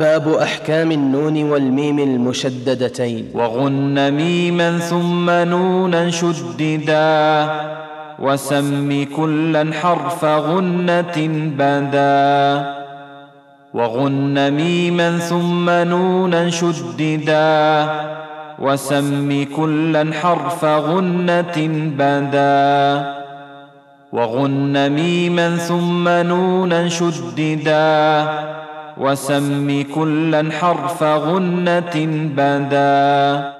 باب أحكام النون والميم المشددتين. وغن ميما ثم نونا شددا. وسم كلا حرف غنة بدا. وغن ميما ثم نونا شددا. وسم كلا حرف غنة بدا. وغن ميما ثم نونا شددا. وسم كلا حرف غنة بدا.